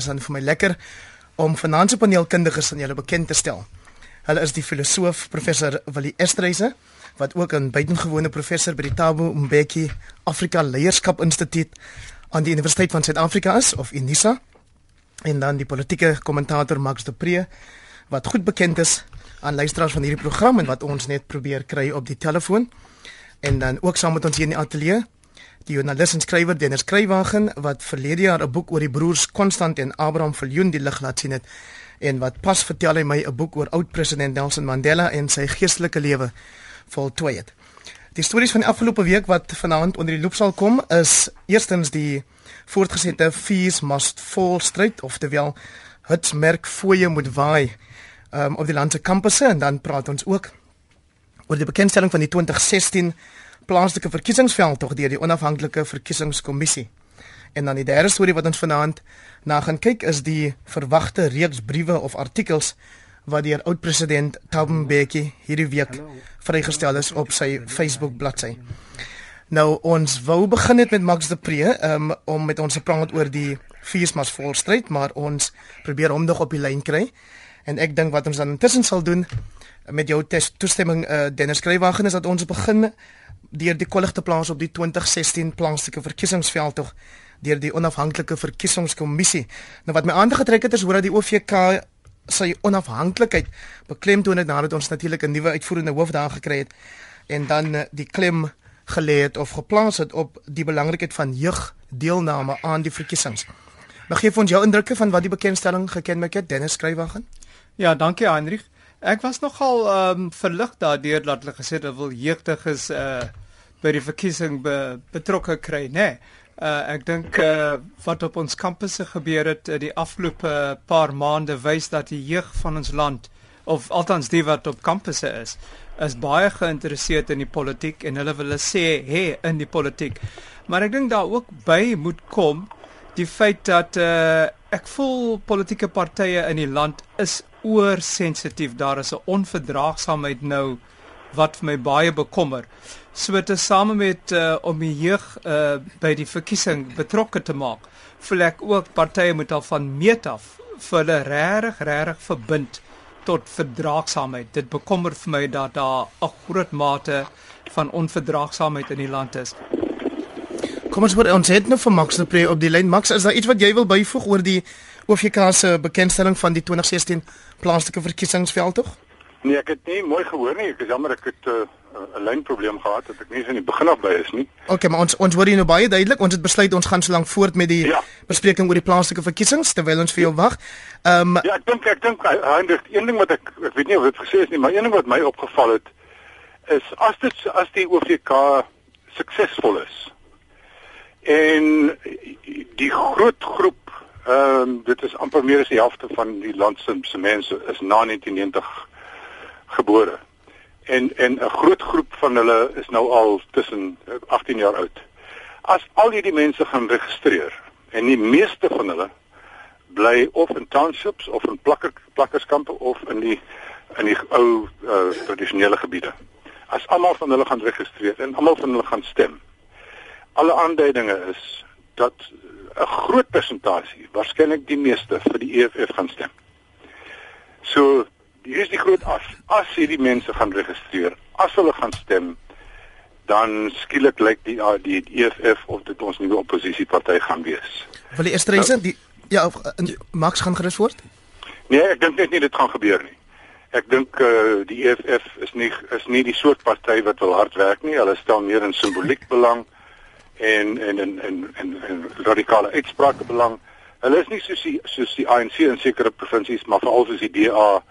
is dan vir my lekker om finansiepaneelkundiges aan julle bekend te stel. Hulle is die filosoof professor Willie Estreise wat ook 'n buitengewone professor by die Thabo Mbeki Afrika Leierskap Instituut aan die Universiteit van Suid-Afrika is of Unisa en dan die politieke kommentator Max de Pre wat goed bekend is aan luisteraars van hierdie program en wat ons net probeer kry op die telefoon en dan ook saam met ons hier in die ateljee die joernalis en skrywer Dennis Kruiwagen wat verlede jaar 'n boek oor die broers Konstant en Abraham Viljoen die lig laat sien het en wat pas vertel hy my 'n boek oor oud-president Nelson Mandela en sy geestelike lewe voltooi het. Die stories van die afgelope week wat vanaand onder die loop sal kom is eerstens die voortgesette fees must fall stryd of terwyl hitsmerk fooie moet waai um, op die landse kampusse en dan praat ons ook oor die bekendstelling van die 2016 plaaslike verkiesingsveld tog deur die onafhanklike verkiesingskommissie. En dan die derde storie wat ons vanaand na gaan kyk is die verwagte reeks briewe of artikels wat deur oud-president Thabo Mbeki hierdie week vrygestel is op sy Facebook bladsy. Nou ons wou begin het met Max de Pre um, om met ons te praat oor die Feesmas volstryd, maar ons probeer hom nog op die lyn kry. En ek dink wat ons dan intussen sal doen met jou toestemming uh, Dennis Kruiwagen is dat ons begin deur die kollig te plaas op die 2016 plaaslike verkiesingsveld tog deur die onafhanklike verkiesingskommissie. Nou wat my aandag getrek het is hoe dat die OVK sy onafhanklikheid beklemtoon het nadat ons natuurlik 'n nuwe uitvoerende hoof daar gekry het en dan uh, die klem gelê het of geplaas het op die belangrikheid van jeugdeelname aan die verkiesings. Mag gee vir ons jou indrukke van wat die bekendstelling gekenmerk het Dennis Skrywagen? Ja, dankie Heinrich. Ek was nogal um, verlig daardeur dat hulle gesê hulle wil jeugdiges uh by die verkiesing be, betrokke kry, né? Nee. Uh ek dink uh wat op ons kampusse gebeur het uh, die afgelope paar maande wys dat die jeug van ons land of althans die wat op kampusse is, is baie geïnteresseerd in die politiek en hulle wil sê hé in die politiek. Maar ek dink daar ook by moet kom die feit dat uh ek voel politieke partye in die land is oorsensitief. Daar is 'n onverdraagsaamheid nou wat my baie bekommer. So te same met uh, om die jeug uh, by die verkiesing betrokke te maak, voel ek ook partye moet al van meet af vir hulle regtig regtig verbind tot verdraagsaamheid. Dit bekommer vir my dat daar 'n groot mate van onverdraagsaamheid in die land is. Kom ons word ons het nou vir Max Pre op die lyn. Max, is daar iets wat jy wil byvoeg oor die OFK se bekendstelling van die 2016 plaaslike verkiesingsveld tog? Nee, ek het nie mooi gehoor nie. Ek is jammer ek het 'n uh, lynprobleem gehad dat ek nie van die begin af by is nie. OK, maar ons ons hoor jy nou baie duidelik. Ons het besluit ons gaan so lank voort met die ja. bespreking oor die plaaslike verkiesings terwyl ons vir jou wag. Ehm um, Ja, ek dink ek dink Heinrich, een ding wat ek ek weet nie of dit gesê is nie, maar een ding wat my opgeval het is as dit as die OVK suksesvol is en die groot groep ehm um, dit is amper meer as die helfte van die land se mense is na 1990 gebore. En en 'n groot groep van hulle is nou al tussen 18 jaar oud. As al hierdie mense gaan registreer en die meeste van hulle bly of in townships of in plakker plakkerskampe of in die in die ou uh, tradisionele gebiede. As almal van hulle gaan registreer en almal van hulle gaan stem. Alle aanduidinge is dat 'n groot persentasie, waarskynlik die meeste vir die EFF gaan stem. So hier is die groot as as hierdie mense gaan registreer, as hulle gaan stem, dan skielik lyk die die EFF of dit ons nuwe oppositieparty gaan wees. Wil die eerste reise nou, die ja, in, Max gaan gerus word? Nee, ek dink net nie dit gaan gebeur nie. Ek dink eh uh, die EFF is nie is nie die soort party wat wil hard werk nie. Hulle stel meer in simboliek belang en en en en en, en radikale uitsprake belang. Hulle is nie soos die soos die ANC in sekere provinsies, maar veral soos die DA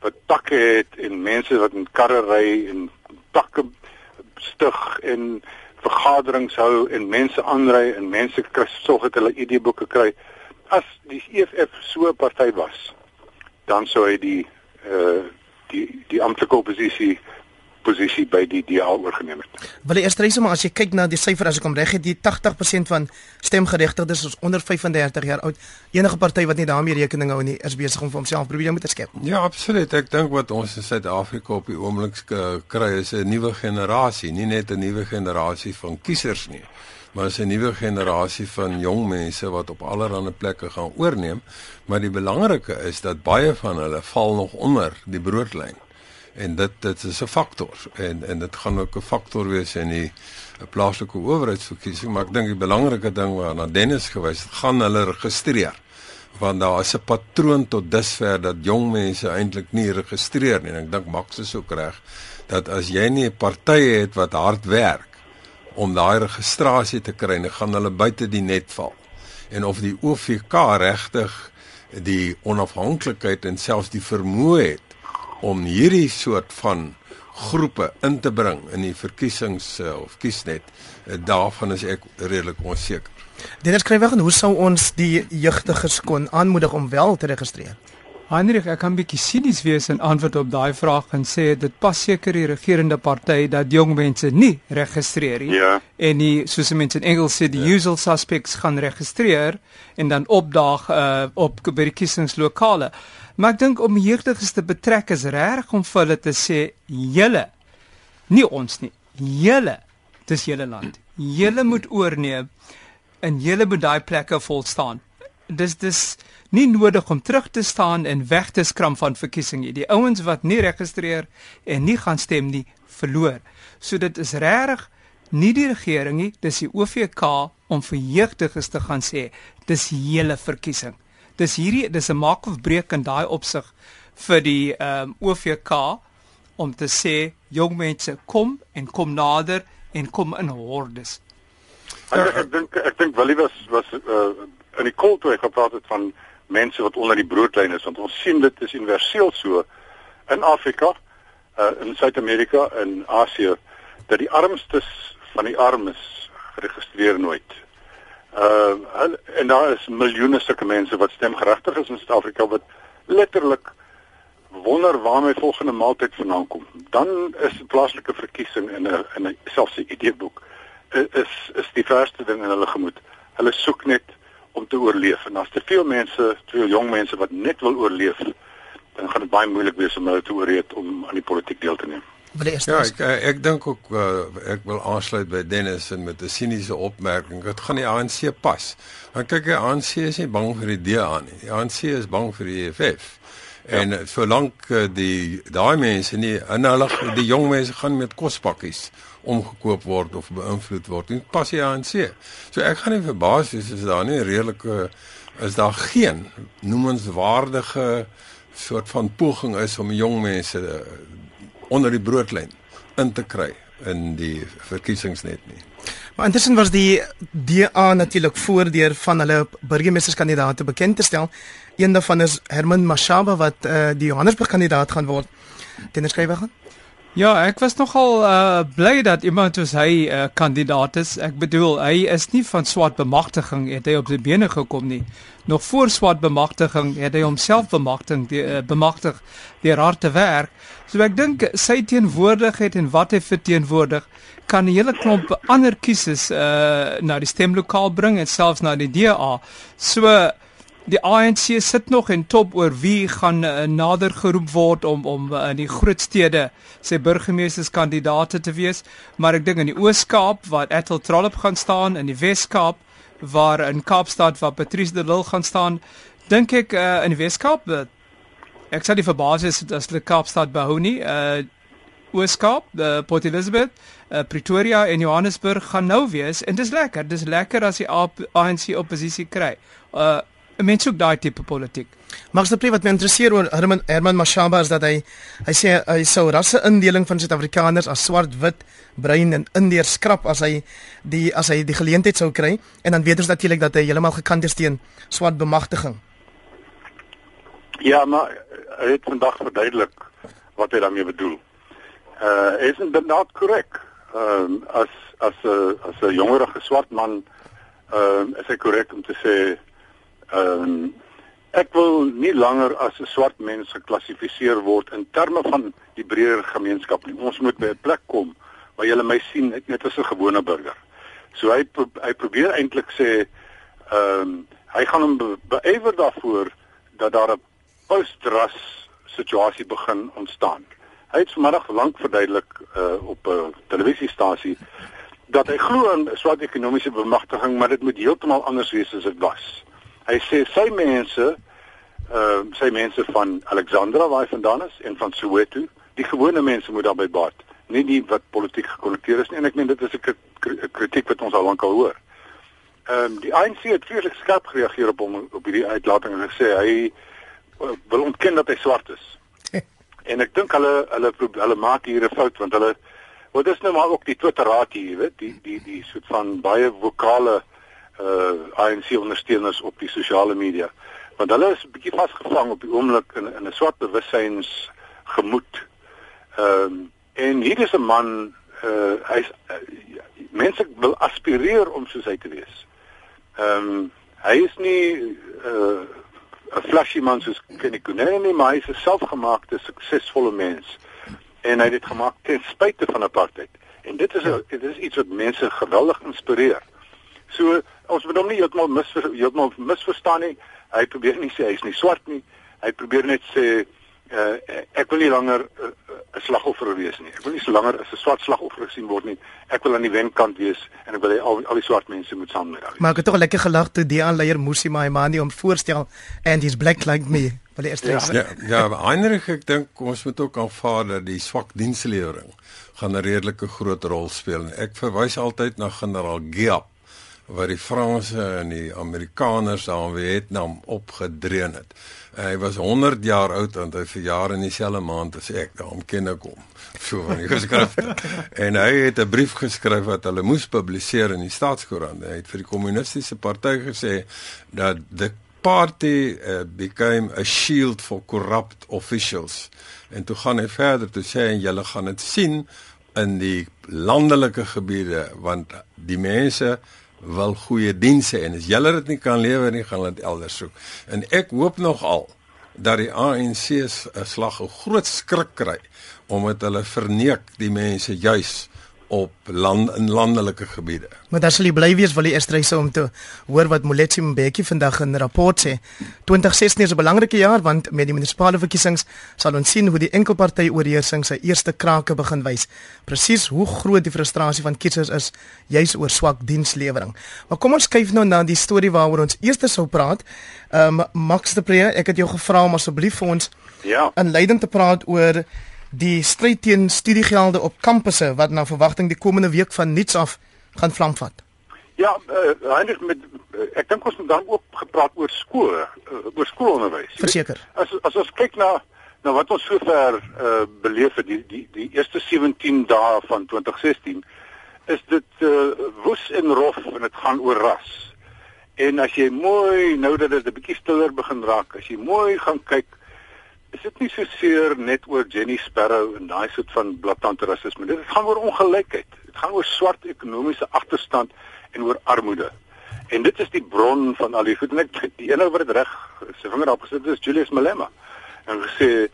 wat takke het en mense wat in karre ry en takke stig en vergaderings hou en mense aanry en mense sorg dat hulle ID-boeke kry. As die EFF so 'n party was, dan sou hy die eh uh, die die amptelike oppositie posisie by die DA oorgeneem het. Wil jy eers reis maar as jy kyk na die syfer as ek hom reg het, die 80% van stemgeregtigdes is onder 35 jaar oud. Enige party wat nie daarmee rekening hou nie, is besig om vir homself probeer om te skep. Ja, absoluut. Ek dink wat ons in Suid-Afrika op die oomblik kry is 'n nuwe generasie, nie net 'n nuwe generasie van kiesers nie, maar is 'n nuwe generasie van jong mense wat op allerlei plekke gaan oorneem, maar die belangrike is dat baie van hulle val nog onder die broodlyn. En dit dit is 'n faktor en en dit gaan ook 'n faktor wees in die plaaslike owerheidsverkiesing, maar ek dink die belangrike ding waarna Dennis gewys het, gaan hulle registreer want daar is 'n patroon tot dusver dat jong mense eintlik nie registreer nie. En ek dink Max is ook reg dat as jy nie 'n party het wat hard werk om daai registrasie te kry, dan gaan hulle buite die net val. En of die OVK regtig die onafhanklikheid en selfs die vermoë het om hierdie soort van groepe in te bring in die verkiesings of kiesnet, eh, daarvan is ek redelik onseker. Dit skryf weg en hoe sou ons die jeugdiges kon aanmoedig om wel te registreer? Heinrich, ek kan bietjie sinies wees in antwoord op daai vraag en sê dit pas seker die regerende party dat jong mense nie registreer nie. Ja. En nie soos mense in Engels sê die ja. usual suspects gaan registreer en dan opdaag uh, op by die kiesingslokale. Maar ek dink om jeugdiges te betrek is reg om vir hulle te sê julle nie ons nie. Julle dis julle land. Julle moet oorneem en julle moet daai plekke vol staan. Dis dis nie nodig om terug te staan en weg te skram van verkiesing nie. Die ouens wat nie registreer en nie gaan stem nie, verloor. So dit is regtig nie die regering nie, dis die OVK om vir jeugdiges te gaan sê dis hele verkiesing. Dis hierdie dis 'n maak of breek in daai opsig vir die ehm um, OVK om te sê jong mense kom en kom nader en kom in hordes. Ek ek dink ek dink Willie was was uh, in die kol toe hy gepraat het van mense wat onder die broodlyn is want ons sien dit is universeel so in Afrika, uh, in Suid-Amerika en Asië dat die armstes van die armes geregistreer nooit. Uh en daar is miljoene sulke mense wat stemgeregtig is in Suid-Afrika wat letterlik wonder waar my volgende maaltyd vandaan kom. Dan is plaaslike verkiesing in 'n in 'n selfs 'n ideeboek is is die verste ding in hulle gemoed. Hulle soek net om te oorleef en as te veel mense, te veel jong mense wat net wil oorleef, dan gaan dit baie moeilik wees om hulle te oorreed om aan die politiek deel te neem. Ja, ek ek, ek dink ook uh, ek wil aansluit by Dennis en met 'n siniese opmerking. Dit gaan die ANC pas. Want kyk, die ANC is nie bang vir die DA nie. Die ANC is bang vir die EFF. Ja. En solank uh, die daai mense nie in hulle die jong mense gaan met kospakkies omgekoop word of beïnvloed word. Dit pas die ANC. So ek gaan nie verbaas wees as daar nie redelike is daar geen noemenswaardige soort van poging is om jong mense eh, onder die broodlyn in te kry in die verkiesingsnet nie. Maar intussen was die DA natuurlik voordeur van hulle burgemeesterskandidaate bekend te stel. Een daarvan is Herman Mashaba wat uh, die Johannesburg kandidaat gaan word. Dennis skryf gaan. Ja, ek was nogal uh bly dat iemand soos hy 'n uh, kandidaat is. Ek bedoel, hy is nie van swart bemagtiging het hy op sy bene gekom nie. Nog voor swart bemagtiging het hy homself bemagtig die uh, bemagtig deur hard te werk. So ek dink sy teenwoordigheid en wat hy verteenwoordig kan 'n hele klomp ander kieses uh na die stemlokaal bring en selfs na die DA. So uh, die ANC sit nog en top oor wie gaan uh, nader geroep word om om uh, in die groot stede sy burgemeesterskandidaate te wees, maar ek dink in die Oos-Kaap waar Ethel Trollop gaan staan en die Wes-Kaap waar in Kaapstad waar Patrice de Lille gaan staan, dink ek uh, in die Wes-Kaap uh, ek sal die verbaas is as hulle Kaapstad behou nie. Uh, Oos-Kaap, uh, Port Elizabeth, uh, Pretoria en Johannesburg gaan nou wees en dis lekker. Dis lekker as die ANC oppositie kry. Uh 'n mens soek daai tipe politiek. De Pre wat my interesseer oor Herman Herman Mashaba is dat hy hy sê hy sou rasse indeling van Suid-Afrikaners as swart, wit, bruin en indeer skrap as hy die as hy die geleentheid sou kry en dan weet ons natuurlik dat hy heeltemal gekant is teen swart bemagtiging. Ja, maar hy het vandag verduidelik wat hy daarmee bedoel. Uh is dit not korrek? Ehm uh, as as 'n as 'n jongerige swart man ehm uh, is hy korrek om te sê Ehm um, ek wil nie langer as 'n swart mens geklassifiseer word in terme van die breër gemeenskap nie. Ons moet by 'n plek kom waar jy my sien net as 'n gewone burger. So hy hy probeer eintlik sê ehm um, hy gaan hom beywer daarvoor dat daar 'n postras situasie begin ontstaan. Hy het vanmiddag lank verduidelik uh, op 'n televisiestasie dat hy glo in swart ekonomiese bemagtiging, maar dit moet heeltemal anders wees as dit was. Hy sê sy mense ehm uh, sy mense van Alexandra waar hy vandaan is en van Soweto, die gewone mense moet daarbey baat, nie die wat politiek gekonnekteer is nie en ek meen dit is 'n kritiek wat ons al lank al hoor. Ehm um, die ANC het vreeslik skerp gereageer op hom op hierdie uitlating en gesê hy uh, wil ontken dat hy swart is. en ek dink hulle hulle hulle maak hier 'n fout want hulle wat is nou maar ook die Twitteraad hier, weet, die die die soort van baie vokale uh ANC ondersteuners op die sosiale media. Want hulle is 'n bietjie vasgevang op die oomblik in in 'n swart bewussyns gemoed. Ehm um, en hier is 'n man uh hy's uh, mense wil aspireer om soos hy te wees. Ehm um, hy is nie uh 'n flashy man soos Kenny Kunene nie, maar hy is 'n selfgemaakte suksesvolle mens. En hy het dit gemaak ten spyte van apartheid. En dit is 'n dit is iets wat mense geweldig inspireer. So ons moet hom nie heeltemal mis heeltemal misverstaan nie. Hy probeer nie sê hy's nie swart nie. Hy probeer net sê uh, ek wil nie langer 'n uh, slagoffer wees nie. Ek wil nie so langer as 'n swart slagoffer gesien word nie. Ek wil aan die wenkant wees en ek wil hê al, al die swart mense moet saam met my. Maar ek het tog lekker gelag toe die aanleier Musi Maimani om voorstel and he's black like me. Jy eers Ja, ja, Heinrich ek dink ons moet ook aanvaar dat die swak dienslewering gaan 'n redelike groot rol speel. Ek verwys altyd na generaal Giap wat die Franse en die Amerikaners daar in Vietnam opgedreun het. Hy was 100 jaar oud en hy verjaar in dieselfde maand as ek. Daarom ken ek hom. So van die geskrifte. en hy het 'n brief geskryf wat hulle moes publiseer in die staatskoerant. Hy het vir die kommunistiese party gesê dat the party uh, became a shield for corrupt officials. En toe gaan hy verder te sê en julle gaan dit sien in die landelike gebiede want die mense wil goeie dienste en as julle dit nie kan lewer nie, gaan hulle elders soek. En ek hoop nogal dat die ANC se slag 'n groot skrik kry omdat hulle verneek die mense juis op land in landelike gebiede. Maar daar sal jy bly wees wil die Eastryse om te hoor wat Moletsi Mbeki vandag in 'n rapport sê. 2016 is 'n belangrike jaar want met die munisipale verkiesings sal ons sien hoe die enkelparty oorheersing sy eerste krake begin wys. Presies hoe groot die frustrasie van kiesers is juis oor swak dienslewering. Maar kom ons kyk nou na die storie waaroor ons eers sou praat. Ehm um, Max de Pre, ek het jou gevra om asseblief vir ons ja, in Leiden te praat oor die stryd teen studiegelde op kampusse wat na verwagting die komende week van niets af gaan vlam vat. ja, uh, eintlik met uh, ek dink ons moet dan ook gepraat oor skole, uh, oor skoolonderwys. Verseker. As as ons kyk na na wat ons sover uh, beleef het die die die eerste 17 dae van 2016 is dit uh, woes en rof en dit gaan oor ras. En as jy mooi nou dat dit 'n bietjie stiller begin raak, as jy mooi gaan kyk is dit nie so seer net oor Jenny Sparrow en daai soort van blaatante rasisme. Dit gaan oor ongelykheid. Dit gaan oor swart ekonomiese agterstand en oor armoede. En dit is die bron van al die goed en ek die een wat dit reg sy vinger op gesit is Julius Malema. En gesê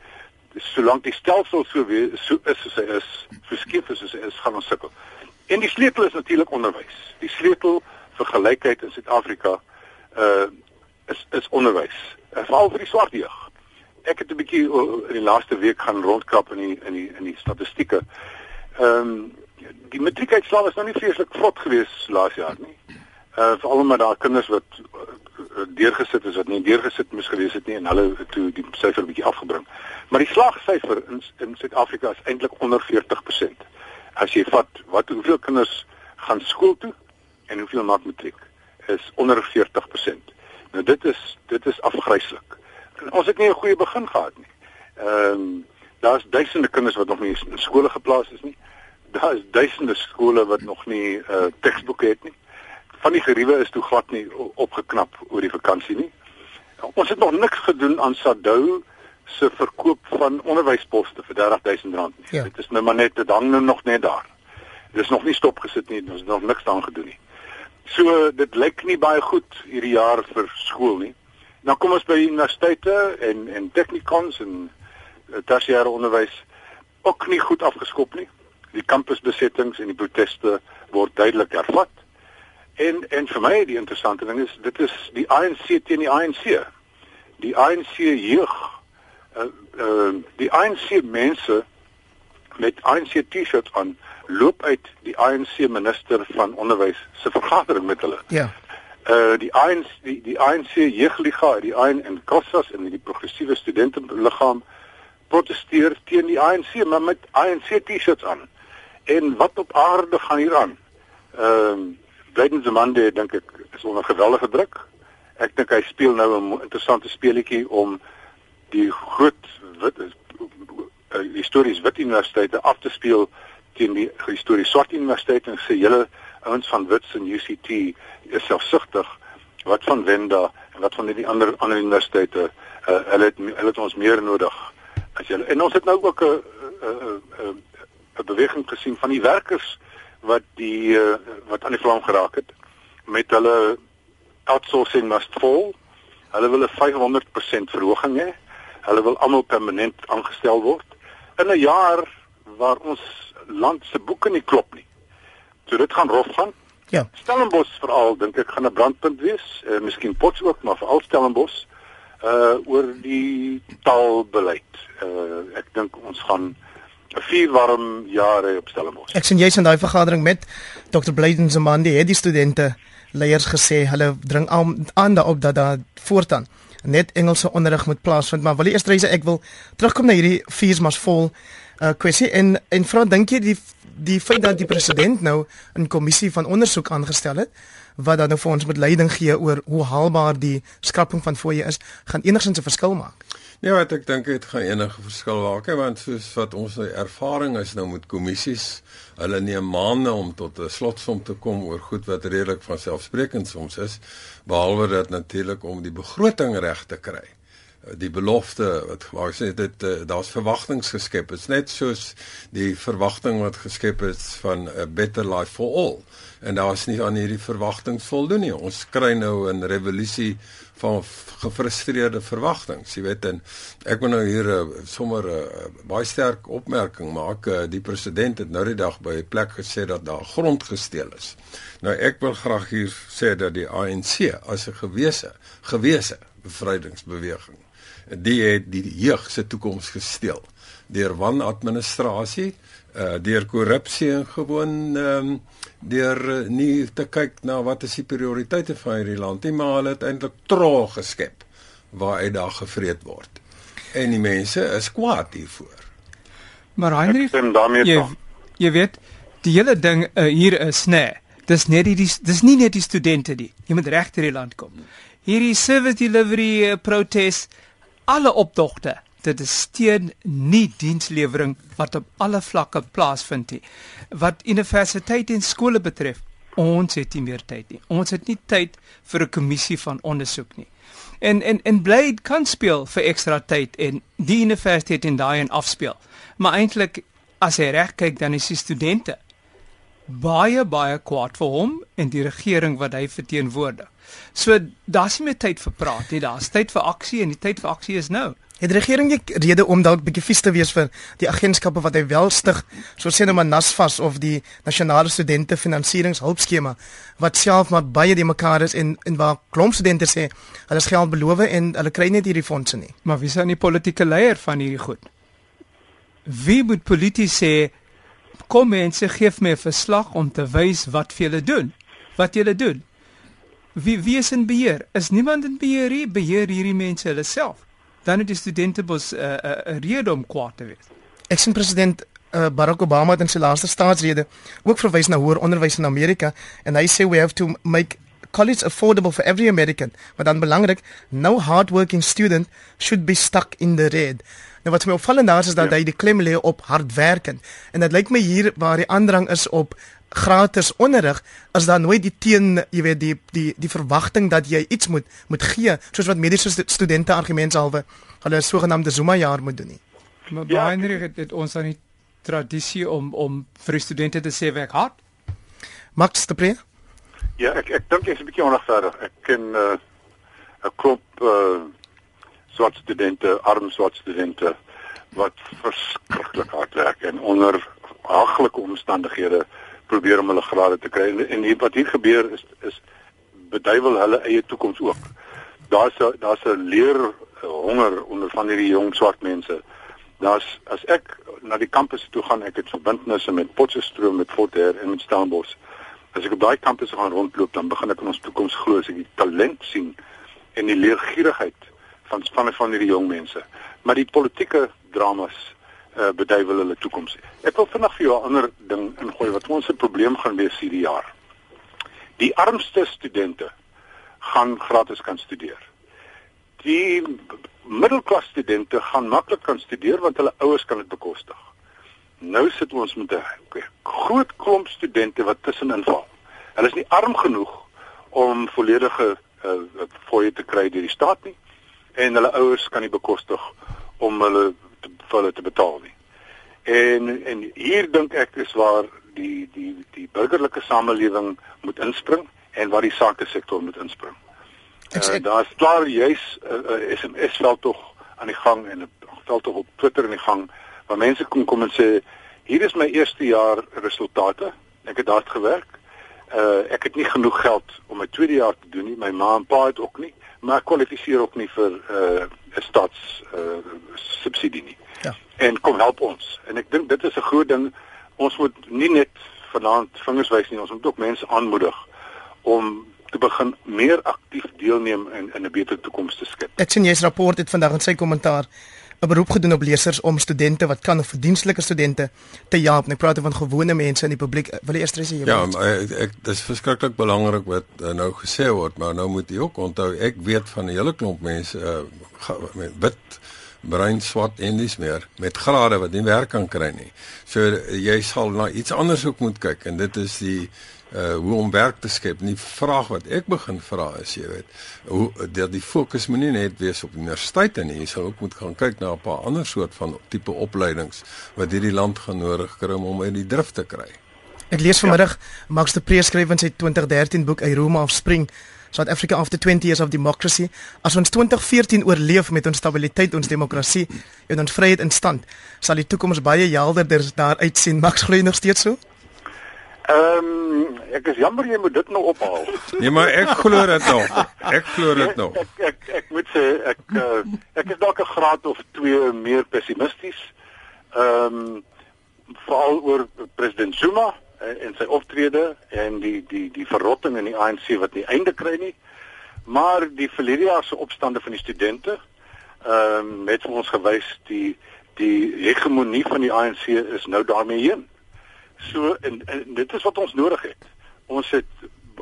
solank die stelsel so wees so is soos hy is, verskief is soos hy is, gaan ons sukkel. En die sleutel is natuurlik onderwys. Die sleutel vir gelykheid in Suid-Afrika uh is is onderwys. Veral vir die swart jeug ek het 'n bietjie in die laaste week gaan rondkrap in die in die in die statistieke. Ehm um, die matriekuitslae was nou nie vreeslik vlot geweest laas jaar nie. Uh veral omdat daar kinders wat uh, deurgesit is wat nie deurgesit moes gewees het nie en hulle toe die syfer bietjie afgebring. Maar die slagsyfer in in Suid-Afrika is eintlik onder 40%. As jy vat wat hoeveel kinders gaan skool toe en hoeveel maak matriek is onder 40%. Nou dit is dit is afgryslik ons het nie 'n goeie begin gehad nie. Ehm um, daar's duisende kinders wat nog nie in skole geplaas is nie. Daar is duisende skole wat nog nie uh teksboeke het nie. Van die geriewe is toe glad nie opgeknap oor die vakansie nie. Ons het nog niks gedoen aan Sadou se verkoop van onderwysposte vir R30000 nie. Ja. Dit is nou maar net dit hang nou nog net daar. Dit is nog nie stopgesit nie. Ons het nog niks daaraan gedoen nie. So dit lyk nie baie goed hierdie jaar vir skool nie. Nou kom ons by universiteite en en technikons en uh, tersiêre onderwys ook nie goed afgeskop nie. Die kampusbesettings en die proteste word duidelik hervat. En en vir my die interessante ding is dit is die ANC teen die ANC. Die ANC jeug uh, uh die ANC mense met ANC T-shirts aan loop uit die ANC minister van onderwys se vergadering met hulle. Ja. Uh die ANC die die ANC jeugliga, die ANC en Kossas en die progressiewe studente liggaam protesteer teen die ANC maar met ANC T-shirts aan. En wat op aarde gaan hier aan? Ehm uh, Blyden Zamande dink ek is onder geweldige druk. Ek dink hy speel nou 'n interessante speletjie om die groot wit uh, histories wit universiteite af te speel teen die histories swart universiteite en sê julle ouens van Wits en UCT is selfsugtig wat van Wenda en wat van die ander ander universiteite uh, hulle het hulle het ons meer nodig as julle. En ons het nou ook 'n 'n 'n beweging gesien van die werkers wat die uh, wat aan die vlam geraak het met hulle outsourcing must fall. Hulle wil 'n 500% verhoging hê. Hulle wil almal permanent aangestel word. In 'n jaar waar ons land se boeke nie klop nie. So dit gaan rof gaan. Ja. Stellenbosch veral dink ek gaan 'n brandpunt wees, uh, miskien Potts ook, maar veral Stellenbosch uh oor die taalbeleid. Uh ek dink ons gaan 'n vier warm jare op Stellenbosch. Ek sien jy's in daai vergadering met Dr. Blyden Zamandi, het die studente leiers gesê hulle dring aan, aan daarop dat daar voortaan net Engelse onderrig moet plaasvind, maar wil jy eers reise ek wil terugkom na hierdie fees mas vol uh, kwessie en en vra dink jy die die feit dat die president nou 'n kommissie van ondersoek aangestel het wat dan nou vir ons met leiding gee oor hoe haalbaar die skrapping van fooie is, gaan enigsins 'n verskil maak. Nee, wat ek dink dit gaan enige verskil maak, want soos wat ons nou ervaring is nou met kommissies, hulle neem maande om tot 'n slotsom te kom oor goed wat redelik van selfsprekend soms is, behalwe dat natuurlik om die begroting reg te kry die belofte wat waar sê dit uh, daar's verwagtinge geskep. Dit's net soos die verwagting wat geskep is van 'n better life for all. En daar's nie aan hierdie verwagtinge voldoen nie. Ons kry nou 'n revolusie van gefrustreerde verwagtinge. Jy weet en ek wil nou hier uh, sommer 'n uh, baie sterk opmerking maak. Uh, die president het nou die dag by 'n plek gesê dat daar grond gesteel is. Nou ek wil graag hier sê dat die ANC as 'n gewese gewese bevrydingsbeweging die het die jeug se toekoms gesteel deur wanadministrasie, uh deur korrupsie en gewoon ehm um, deur uh, nie te kyk na wat is die prioriteite van hierdie land nie, maar hulle het eintlik tro geskep waar hy daar gevreet word. En die mense is kwaad hiervoor. Maar Heinrich, jy, jy weet, die hele ding uh, hier is nê. Nee, dis net die dis nie net die studente nie. Jy moet reg ter die land kom. Hierdie service delivery uh, protest alle opdogte dit is steen nie dienslewering wat op alle vlakke plaasvind nie. Wat universiteit en skole betref ons het nie meer tyd nie. Ons het nie tyd vir 'n kommissie van ondersoek nie. En en en bly kan speel vir ekstra tyd en die universiteit en daai en afspeel. Maar eintlik as jy reg kyk dan is die studente baie baie kwaad vir hom en die regering wat hy verteenwoordig So daar's nie meer tyd vir praat nie. Daar's tyd vir aksie en die tyd vir aksie is nou. Het die regering nie rede om dalk bietjie vies te wees vir die agentskappe wat hy wel stig, soos sê nou maar NASFAS of die Nasionale Studente Finansieringshulpskema wat self maar baie die mekaar is en en waar klomp studente sê hulle is geld beloof en hulle kry net hierdie fondse nie. Maar wie is dan die politieke leier van hierdie goed? Wie moet politici sê kom mense gee my 'n verslag om te wys wat vir julle doen? Wat julle doen? Wie wie is in beheer? Is niemand in beheer nie? Beheer hierdie mense hulle self. Dan het die studente bos 'n uh, 'n uh, uh, rede om kwaad te wees. Ek sien president uh, Barack Obama in sy laaste staatsrede ook verwys na hoër onderwys in Amerika en hy sê we have to make college affordable for every American. Maar dan belangrik, no hardworking student should be stuck in the red. Nou wat my opvallend daar is dat ja. hy die klem lê op hardwerkend en dit lyk my hier waar die aandrang is op gratis onderrig as dan nooit die teen jy weet die die die verwagting dat jy iets moet moet gee soos wat mediese studente argumentshalwe hulle sogenaamde Zuma jaar moet doen nie. Maar ja, Heinrich het, het ons aan die tradisie om om vir studente te sê werk hard. Max de Pre? Ja, ek ek dink jy's 'n bietjie onregverdig. Ek ken 'n uh, klop uh, swart studente, arm swart studente wat verskriklik hard werk en onder haglike omstandighede probeer om hulle grade te kry en, en wat hier gebeur is is beduiwel hulle eie toekoms ook. Daar's daar's 'n leer honger onder van hierdie jong swart mense. Daar's as ek na die kampusse toe gaan, ek het verbintenisse met Potchefstroom, met Fort Hare en met Stellenbosch. As ek op daai kampusse gaan rondloop, dan begin ek in ons toekoms glo as ek die talent sien en die leergierigheid van van van hierdie jong mense. Maar die politieke dramas uh, beduiwel hulle toekoms. Ek wil vinnig vir jou 'n ander ding ingooi wat ons 'n probleem gaan wees hierdie jaar. Die armste studente gaan gratis kan studeer. Die middelklas studente gaan maklik kan studeer want hulle ouers kan dit bekostig. Nou sit ons met 'n groot klomp studente wat tussenin val. Hulle is nie arm genoeg om volledige uh, fooie te kry deur die staat nie en hulle ouers kan nie bekostig om hulle te, vir hulle te betaal nie. En en hier dink ek is waar die die die burgerlike samelewing moet inspring en waar die sake sektor moet inspring. Uh, Daar's klaar juis 'n uh, uh, SMS veld tog aan die gang en 'n veld tog op Twitter aan die gang waar mense kom kom en sê hier is my eerste jaar resultate. Ek het hard gewerk. Uh ek het nie genoeg geld om my tweede jaar te doen nie. My ma en pa het ook nie, maar kwalifiseer ook nie vir uh 'n staats uh subsidie nie. Ja. En kom help ons. En ek dink dit is 'n groot ding. Ons moet nie net vanaand vingers wys nie, ons moet ook mense aanmoedig om te begin meer aktief deelneem in in 'n beter toekoms te skep. Ek sien jy's rapport het vandag in sy kommentaar 'n beroep gedoen op lesers om studente wat kan of verdienstelike studente te help. Ek praat van gewone mense in die publiek. Wil jy eers sê jy Ja, ek, ek dis verskriklik belangrik wat uh, nou gesê word, maar nou moet jy ook onthou ek weet van 'n hele klomp mense uh, met wit bruin swart en dis meer met grade wat nie werk kan kry nie. So jy sal na iets anders ook moet kyk en dit is die uh hoe om werk te skep. Die vraag wat ek begin vra is, jy weet, hoe dat die fokus moenie net wees op universiteite nie. Jy sal ook moet gaan kyk na 'n paar ander soort van tipe opleidings wat hierdie land gaan nodig kry om uit die drif te kry. Ek lees vanmiddag ja. Max de Pre skryf in sy 2013 boek Aroma of Spring South Africa after 20 years of democracy. As ons 2014 oorleef met ons stabiliteit, ons demokrasie en ons vryheid in stand, sal die toekoms baie helderder daar uitsien. Max glo nog steeds so? Ehm um, ek is jammer jy moet dit nou ophaal. Nee, maar ek glo dit nog. Ek glo dit nog. Ek, ek ek moet sê ek uh, ek is dalk 'n graad of 2 meer pessimisties. Ehm um, veral oor president Zuma en sy optrede en die die die verrotting in die ANC wat nie einde kry nie. Maar die verlede jaar se opstande van die studente ehm um, het ons gewys die die hegemonie van die ANC is nou daarmee heen. So en, en dit is wat ons nodig het. Ons het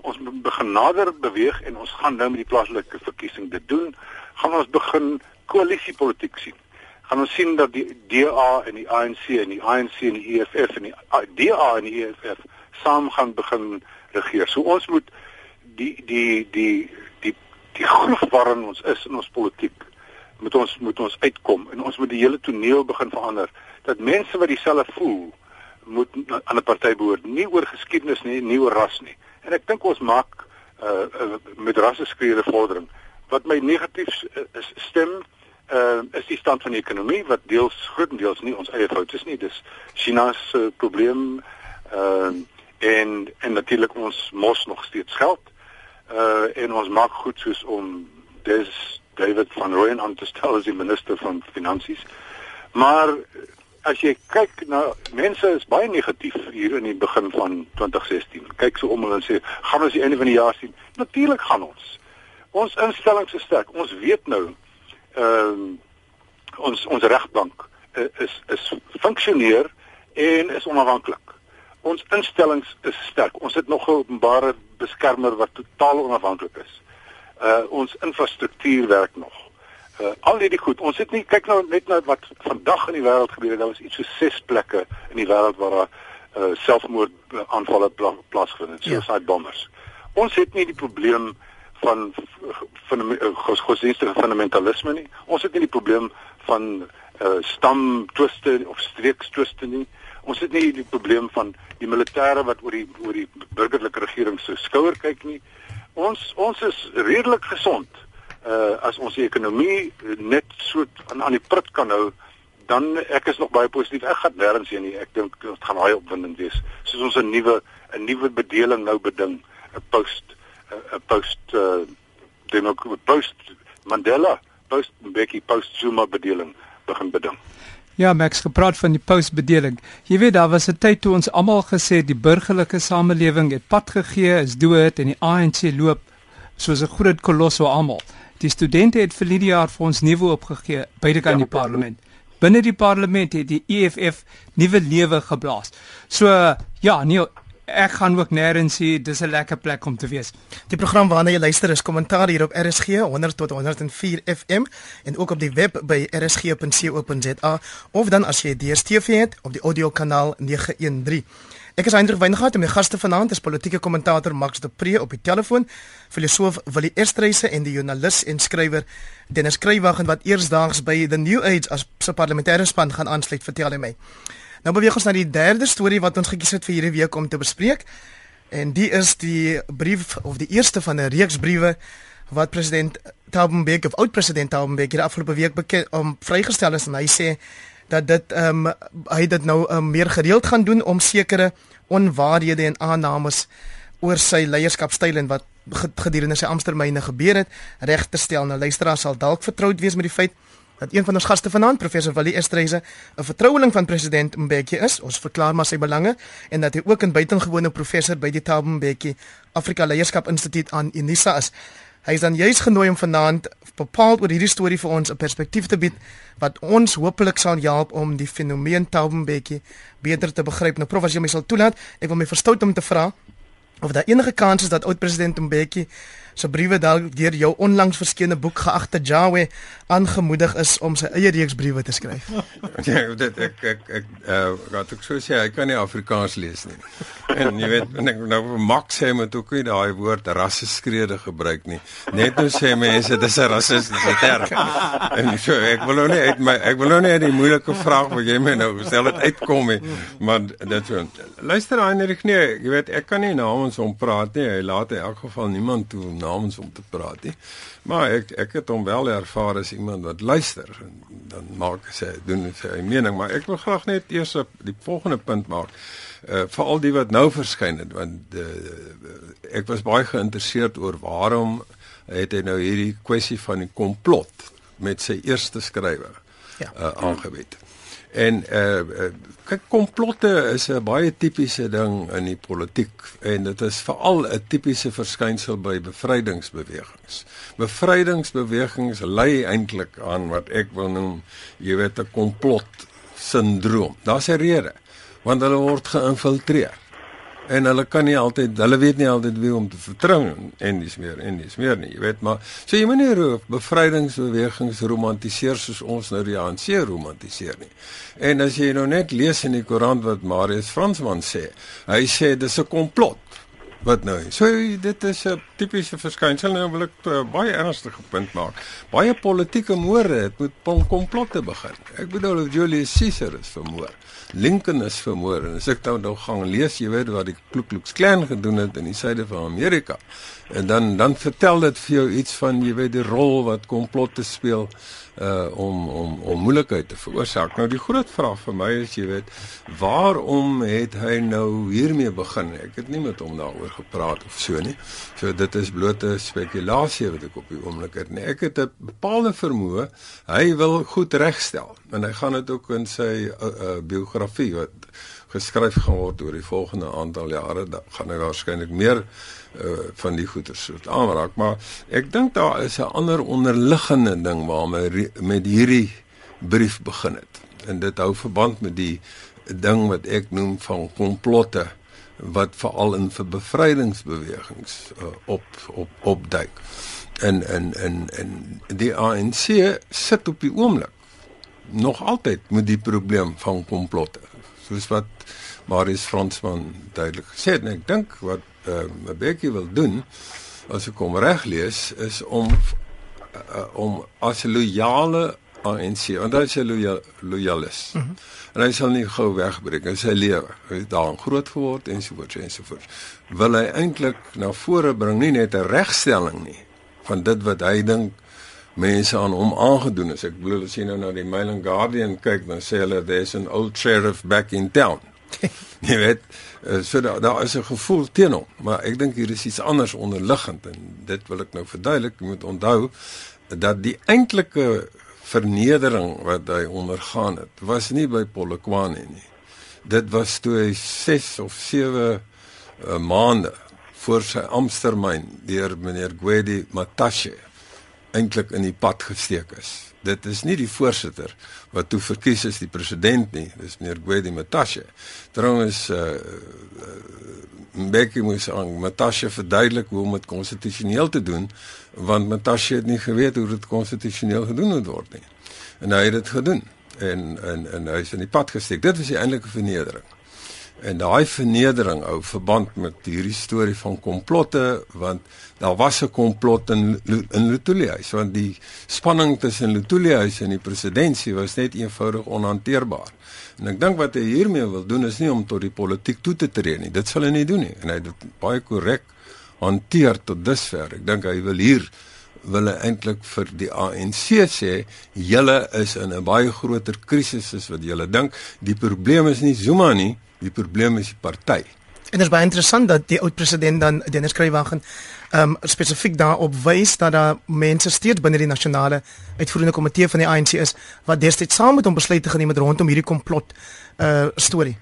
ons begin nader beweeg en ons gaan nou met die plaaslike verkiesing dit doen. Gaan ons begin koalisiepolitiek sien. Gaan ons sien dat die DA en die ANC en die ANC en die EFF en die DA en die EFF saam gaan begin regeer. So ons moet die die die die die groef waarin ons is in ons politiek moet ons moet ons uitkom en ons moet die hele toneel begin verander dat mense wat dieselfde voel moet aan 'n party behoort, nie oor geskiedenis nie, nie oor ras nie. En ek dink ons maak uh, uh met rasse skreeure vordering. Wat my negatief uh, is stem uh is die stand van die ekonomie wat deels grootendeels nie ons eie fout is nie. Dis China se uh, probleem uh en en natuurlik ons mos nog steeds geld. Uh en ons maak goed soos om dis David van Rooyen aan te stel as die minister van finansies. Maar as jy kyk na mense is baie negatief hier in die begin van 2016. Kyk so om hulle en sê, gaan ons die einde van die jaar sien? Natuurlik gaan ons. Ons instellings is sterk. Ons weet nou ehm uh, ons ons regbank uh, is is funksioneer en is onafhanklik. Ons instellings is sterk. Ons het nog 'n openbare beskermer wat totaal onafhanklik is. Uh ons infrastruktuur werk nog uh, al hierdie goed. Ons het nie kyk nou net na wat vandag in die wêreld gebeur het. Daar was iets so ses plekke in die wêreld waar daar uh, selfmoord aanvalle pla plaasgevind het, suicide ja. bombers. Ons het nie die probleem van van godsdienstige fundamentalisme nie. Ons het nie die probleem van uh, stam twiste of streeks twiste nie. Ons het nie die probleem van die militêre wat oor die oor die burgerlike regering se skouer kyk nie. Ons ons is redelik gesond uh as ons die ekonomie net so aan aan die prut kan hou dan ek is nog baie positief. Ek gaan nêrens heen nie. Ek dink dit gaan baie opwindend wees. Soos ons 'n nuwe 'n nuwe bedeling nou beding, 'n post 'n post uh demok post Mandela, post Mbeki, post Zuma bedeling begin beding. Ja, Max gepraat van die postbedeling. Jy weet daar was 'n tyd toe ons almal gesê die burgerlike samelewing het pad gegee, is dood en die ANC loop soos 'n groot kolos oor almal. Die studente het vir die jaar vir ons nuwe opgegee byde kan ja, die parlement. Binne die parlement het die EFF nuwe lewe geblaas. So ja, nee, ek gaan ook nêrens sê dis 'n lekker plek om te wees. Die program waarna jy luister is kommentaar hier op RSG 100 tot 104 FM en ook op die web by rsg.co.za of dan as jy DStv het op die audio kanaal 913. Ek is Hendrik Weingart en my gaste vanaand is politieke kommentator Max de Pre op die telefoon, filosoof Willie Estreise en die joernalis en skrywer Dennis Kruiwagen wat eersdaags by The New Age as se parlementêre span gaan aansluit, vertel hy my. Nou beweeg ons na die derde storie wat ons gekies het vir hierdie week om te bespreek. En die is die brief of die eerste van 'n reeks briewe wat president Thabo Mbeki of oud-president Thabo Mbeki die afgelope week bekend om vrygestel is en hy sê dat dit ehm um, hy dit nou um, meer gereeld gaan doen om sekere onwaarhede en aannames oor sy leierskapstyl en wat gedurende sy amptetermyne gebeur het reg te stel. Nou luisteraars sal dalk vertroud wees met die feit dat een van ons gaste vanaand professor Willie Estreise 'n vertroueling van president Mbeki is. Ons verklaar maar sy belange en dat hy ook 'n buitengewone professor by die Thabo Mbeki Afrika Leierskap Instituut aan Unisa is. Hy is dan juis genooi om vanaand bepaald oor hierdie storie vir ons 'n perspektief te bied wat ons hopelik sal help om die fenomeen Thabo Mbeki beter te begryp. Nou prof as jy my sal toelaat, ek wil my verstout om te vra of daar enige kans is dat oud president Mbeki se briewe deur jou onlangs verskeene boek geagte Jawe aangemoedig is om sy eie reeks briewe te skryf. ja, dit ek ek ek uh wat ek sou sê, hy kan nie Afrikaans lees nie. En jy weet, en ek nou Max sê met ook nie daai woord rasseskrede gebruik nie. Net nou sê mense dis 'n rassistiese term. En so ek wil nou nie uit my ek wil nou nie die moeilike vraag wat jy my nou gestel het uitkom nie. Maar dit so. Luister Heinrich nee, jy weet ek kan nie namens hom praat nie. Hy laat in elk geval niemand toe namens hom te praat nie. Maar ek ek het hom wel ervaar as iemand wat luister en dan maak sê doen sy mening, maar ek wil graag net eers op die volgende punt maak. Uh vir al die wat nou verskyn het want uh, ek was baie geïnteresseerd oor waarom het hy nou hierdie kwessie van die komplot met sy eerste skrywer ja. uh aangebied. En uh, uh kyk komplotte is 'n baie tipiese ding in die politiek en dit is veral 'n tipiese verskynsel by bevrydingsbewegings. Bevrydingsbewegings lei eintlik aan wat ek wil noem, jy weet 'n komplot sindroom. Daar's 'n rede want hulle word geïnfiltreer en hulle kan nie altyd hulle weet nie altyd wie om te vertrou en dis meer en dis meer nie jy weet maar so jy moenie bevrydingsbewegings romantiseer soos ons nou die ANC romantiseer nie. En as jy nou net lees in die koerant wat Marius Fransman sê hy sê dis 'n komplot wat nou? So dit is 'n tipiese verskynsel nou wil ek uh, baie ernstige punt maak. Baie politieke moorde het met komplotte begin. Ek bedoel Julius Caesar is vermoor. Lincoln is vermoor. En as ek nou nou gaan lees jy weet wat die Ku Klux Klan gedoen het in die suide van Amerika en dan dan vertel dit vir jou iets van jy weet die rol wat komplotte speel uh om om om moeilikheid te veroorsaak. Nou die groot vraag vir my is jy weet waarom het hy nou hiermee begin? Ek het nie met hom daaroor gepraat of so nie. So dit is blote spekulasie wat ek op die oomblik het. Nee, ek het 'n bepaalde vermoë. Hy wil goed regstel en hy gaan dit ook in sy uh, uh, biografie wat geskryf gaan word oor die volgende aantal jare, dan gaan hy waarskynlik meer uh, van die goeters soort aanraak, maar ek dink daar is 'n ander onderliggende ding waarmee met hierdie brief begin het. En dit hou verband met die ding wat ek noem van komplotte wat veral in vir bevrydingsbewegings uh, op op opduik. En en en en die ANC sit op die oomblik nog altyd met die probleem van komplotte. Soos wat Marius Fransman duidelik gesê het en ek dink wat uh, Mbeki wil doen as ek hom reg lees is om uh, om as 'n loyale ANC want hy is 'n loyal, loyalis. Mm -hmm. En hy sal nie gou wegbreek in sy lewe. Hy het daar groot geword en so voort en so voort. Wil hy eintlik na vore bring nie net 'n regstelling nie van dit wat hy dink mense aan hom aangedoen het. Ek bedoel as jy nou na die Mail and Guardian kyk dan sê hulle there's an old sheriff back in town. jy weet Eh, so daar daar is 'n gevoel teen hom, maar ek dink hier is iets anders onderliggend en dit wil ek nou verduidelik. Jy moet onthou dat die eintlike vernedering wat hy ondergaan het, was nie by Polokwane nie. Dit was toe hy 6 of 7 uh, eh, maande voor sy amptetermyn deur meneer Gwedi Matashe eintlik in die pad gesteek is. Dit is nie die voorsitter wat toe verkies is die president nie, dis meneer Gwedi Matashe. Trouwens uh, uh Mbeki moes aan Matashe verduidelik hoe om dit konstitusioneel te doen want Matashe het nie geweet hoe dit konstitusioneel gedoen moet word nie. En hy het dit gedoen en en en hy is in die pad gesteek. Dit was die eintlike vernedering. En daai vernedering hou verband met hierdie storie van komplotte want daar was 'n komplot in in Lutulihuis want die spanning tussen Lutulihuis en die presidentskap was net eenvoudig onhanteerbaar. En ek dink wat hy hiermee wil doen is nie om tot die politiek toe te tree nie. Dit sal hy nie doen nie en hy het dit baie korrek hanteer tot dusver. Ek dink hy wil hier wil hy eintlik vir die ANC sê julle is in 'n baie groter krisis as wat julle dink. Die probleem is nie Zuma nie, Die probleem is die party. En dit is baie interessant dat die oud president dan Dennis Kruiwagen ehm um, spesifiek daarop wys dat daar mense steeds binne die nasionale uitvoerende komitee van die ANC is wat destyds saam met hom besluit te geneem het rondom hierdie komplot uh storie.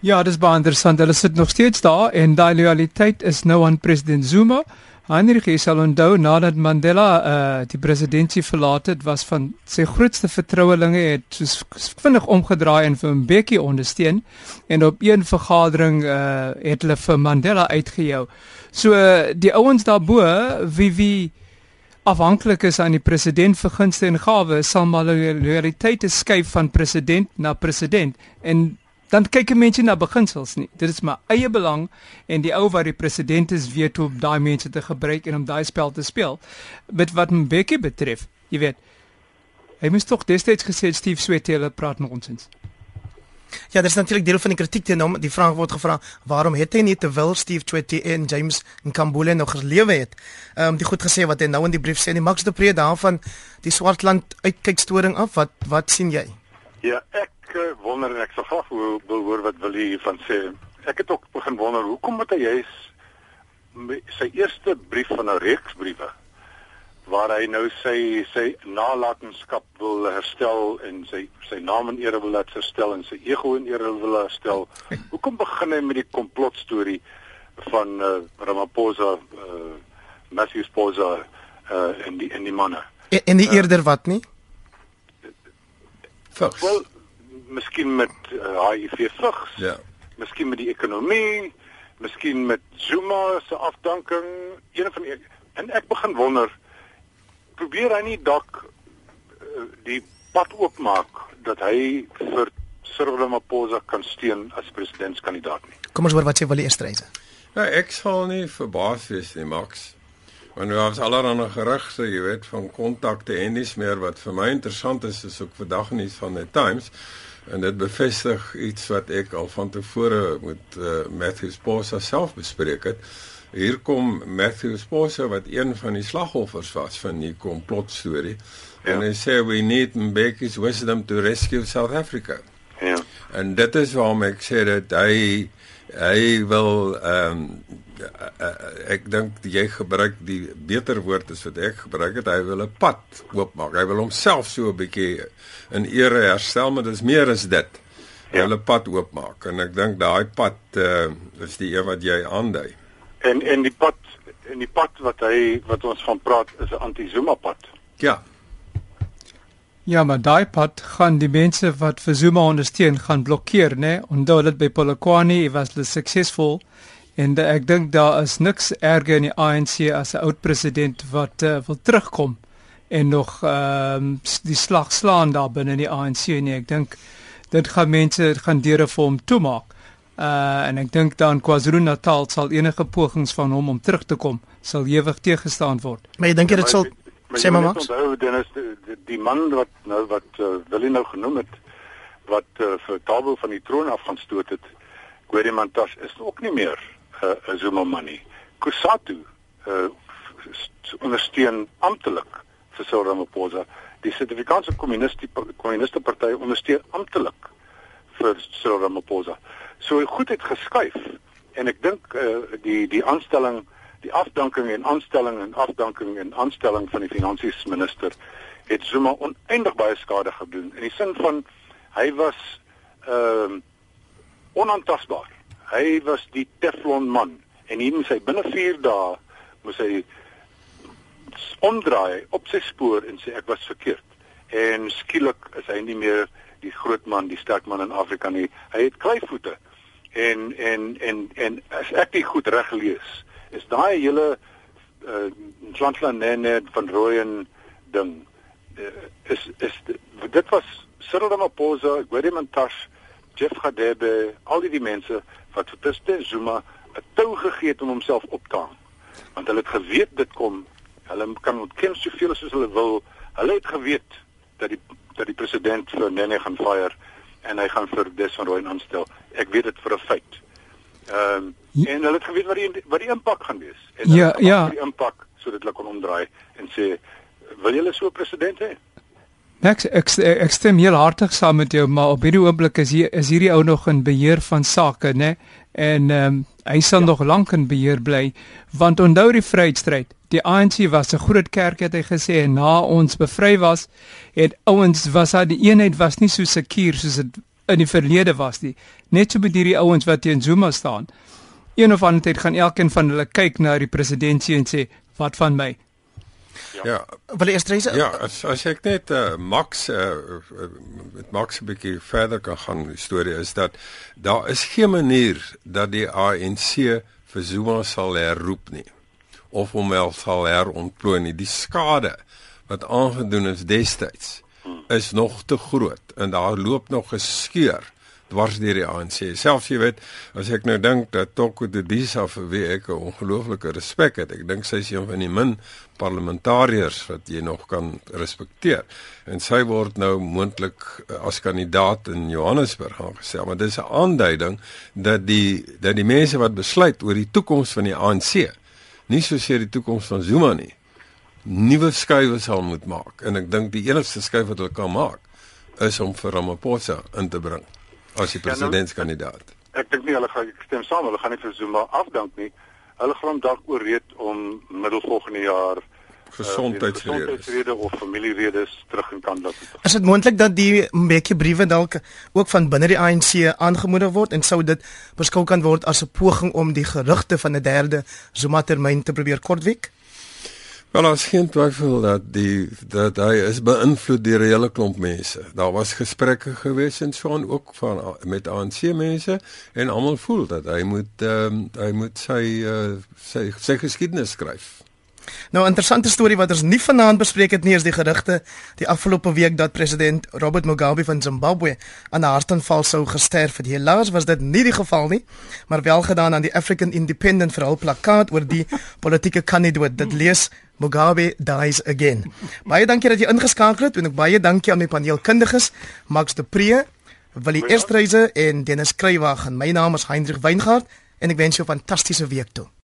Ja, dit is baie interessant. Hulle sit nog steeds daar en daai loyaliteit is nou aan president Zuma. Heinrich sal onthou nadat Mandela uh die presidentskap verlaat het, was van sy grootste vertrouelinge het soos vinnig omgedraai en vir Mbeki ondersteun en op een vergadering uh het hulle vir Mandela uitgehou. So uh, die ouens daarbo wie wie afhanklik is aan die president vir gunste en gawes sal maar loyaliteit skuif van president na president en dan kyk mense na beginsels nie. Dit is my eie belang en die ou wat die president is weet hoe om daai mense te gebruik en om daai spel te speel. Met wat Mbeki betref, jy weet, hy moes tog destyds gesê Steve Swetele praat nonsens. Ja, dit is natuurlik deel van die kritiek teen hom. Die vraag word gevra, waarom het hy nie terwyl Steve Twetty en James Nkambule nog gelewe het? Ehm um, die goed gesê wat hy nou in die brief sê, die Max de Pre daarvan die Swartland uitkykstoring af. Wat wat sien jy? Ja, ek wonder en ek sal graag wil, wil hoor wat wil hy van sê. Ek het ook begin wonder hoekom moet hy juis sy eerste brief van 'n reeks briewe waar hy nou sy sy nalatenskap wil herstel en sy sy naam en ere wil laat herstel en sy ego en ere wil herstel. Hoekom begin hy met die komplot storie van uh, Ramaphosa, uh, Matthew Sposa uh, en die en die manne? En, en die eerder wat nie? Vigs. Wel, miskien met uh, HIV vigs. Ja. Miskien met die ekonomie, miskien met Zuma se afdanking, een van die en ek begin wonder probeer hy nie dalk uh, die pad oopmaak dat hy vir Cyril Ramaphosa kan steun as presidentskandidaat nie. Kom ons hoor wat sê Willie Estreise. Ja, ek sal nie verbaas wees nie, Max. Want nou was allerhande gerugte, jy weet, van kontakte en dis meer wat vir my interessant is, is ook vandag nuus van the Times en dit bevestig iets wat ek al van tevore met uh, Matthew Sposa self bespreek het. Hier kom Matthew Sposa wat een van die slagoffers was van die komplot storie. Ja. En hy sê we need Mbeki's wisdom to rescue South Africa. Ja. En dit is waarom ek sê dat hy hy wil ehm um, ek dink jy gebruik die beter woord as wat ek gebruik het. Hy wil 'n pad oopmaak. Hy wil homself so 'n bietjie in ere herstel maar dis meer as dit. Hy ja. wil 'n pad oopmaak en ek dink daai pad uh, is die een wat jy aandui. En en die pad en die pad wat hy wat ons van praat is 'n anti-Zuma pad. Ja. Ja, maar daai pad gaan die mense wat vir Zuma ondersteun gaan blokkeer, né? Onthou dit by Polokwane was hulle suksesvol En de, ek dink daar is niks erger in die ANC as 'n oud president wat uh, wil terugkom en nog ehm um, die slag slaan daar binne in die ANC nie. Ek dink dit gaan mense dit gaan deure vir hom toemaak. Uh en ek dink dan KwaZulu-Natal sal enige pogings van hom om terug te kom sal ewig teëgestaan word. Maar jy dink dit sal sê maar Max? Onthou Dennis die, die, die man wat nou wat uh, Willie nou genoem het wat uh, vir Tabo van die troon af gaan stoot het. Gwedimantas is ook nie meer uh, Zuma money. Kusatu uh, ondersteun amptelik vir Cyril Ramaphosa. Die Suid-Afrikaanse Kommuniste Kommuniste Party ondersteun amptelik vir Cyril Ramaphosa. So goed het geskuif en ek dink uh, die die aanstelling die afdanking en aanstelling en afdanking en aanstelling van die finansies minister het Zuma oneindig baie skade gedoen in die sin van hy was ehm uh, onaantastbaar. Hy was die Teflon man en hier moet hy binne 4 dae moet hy omdraai op sy spoor en sê ek was verkeerd. En skielik is hy nie meer die groot man, die sterk man in Afrika nie. Hy het kleivoete. En en en en as ek dit goed reg lees, is daai hele uh Translandene van Rooyen ding uh, is is dit was Cyril Ramaphosa, Gwede Tash, Jeff Gadebe, al die, die mense wat vir Teste Zuma 'n tou gegee het om homself op te hang. Want hulle het geweet dit kom. Hulle kan ontken soveel as hulle wil. Hulle het geweet dat die dat die president vir Nene gaan fire en hy gaan vir Des van Rooyen aanstel. Ek weet dit vir 'n feit. Ehm um, en hulle het geweet wat die wat die impak gaan wees. En ja, ja. die impak sodat hulle kon omdraai en sê wil julle so 'n president hê? Max ek, ek, stem heel hartig saam met jou, maar op hierdie oomblik is hier is hierdie ou nog in beheer van sake, né? En ehm um, hy sal ja. nog lank in beheer bly want onthou die vryheidsstryd. Die ANC was 'n groot kerk het hy gesê en na ons bevry was, het ouens was daar die eenheid was nie so sekuur soos dit in die verlede was nie. Net so met hierdie ouens wat teen Zuma staan. Een of ander tyd gaan elkeen van hulle kyk na die presidentsie en sê, "Wat van my?" Ja. Wil eers reis? Ja, as as ek net uh, Max uh, met Max 'n bietjie verder kan gaan die storie is dat daar is geen manier dat die ANC vir Zuma sal herroep nie of hom wel sal herontplooi nie. Die skade wat aangedoen is destyds is nog te groot en daar loop nog 'n skeur dwars deur die ANC. Selfs jy weet, as ek nou dink dat Toko de Bisa vir wie ek 'n ongelooflike respek het. Ek dink sy is een van die min parlementariërs wat jy nog kan respekteer. En sy word nou moontlik eh, as kandidaat in Johannesburg aangestel, maar dis 'n aanduiding dat die dat die mense wat besluit oor die toekoms van die ANC, nie soseer die toekoms van Zuma nie, nuwe skuwe sal moet maak. En ek dink die enigste skuif wat hulle kan maak is om vir Ramaphosa in te bring as die presidentskandidaat. Ja, nou, ek dink nie hulle gaan stem saam, hulle gaan nie vir Zuma afdank nie. Hulle gaan dalk ooreed om middel volgende jaar gesondheidsredes uh, of familieredes terug in Kanada te gaan. Is dit moontlik dat die Mbeki briewe dalk ook van binne die ANC aangemoedig word en sou dit beskou kan word as 'n poging om die gerugte van 'n derde Zuma termyn te probeer kortwiek? Wel ons geen twyfel dat die dat hy is beïnvloed deur 'n hele klomp mense. Daar was gesprekke gewees en so aan ook van met ANC mense en almal voel dat hy moet um, hy moet sy uh, sy sy geskiedenis skryf. Nou 'n interessante storie wat ons nie vanaand bespreek het nie is die gerugte die afgelope week dat president Robert Mugabe van Zimbabwe aan 'n hartaanval sou gesterf het. Helaas was dit nie die geval nie, maar wel gedaan aan die African Independent vir hul plakkaat oor die politieke kandidaat. Dit lees Mugabe dies again. Baie dankie dat jy ingeskakel het en ook baie dankie aan my paneelkundiges Max de Pre, Willie Estreise en Dennis Kruiwag. My naam is Hendrik Weingart en ek wens jou 'n fantastiese week toe.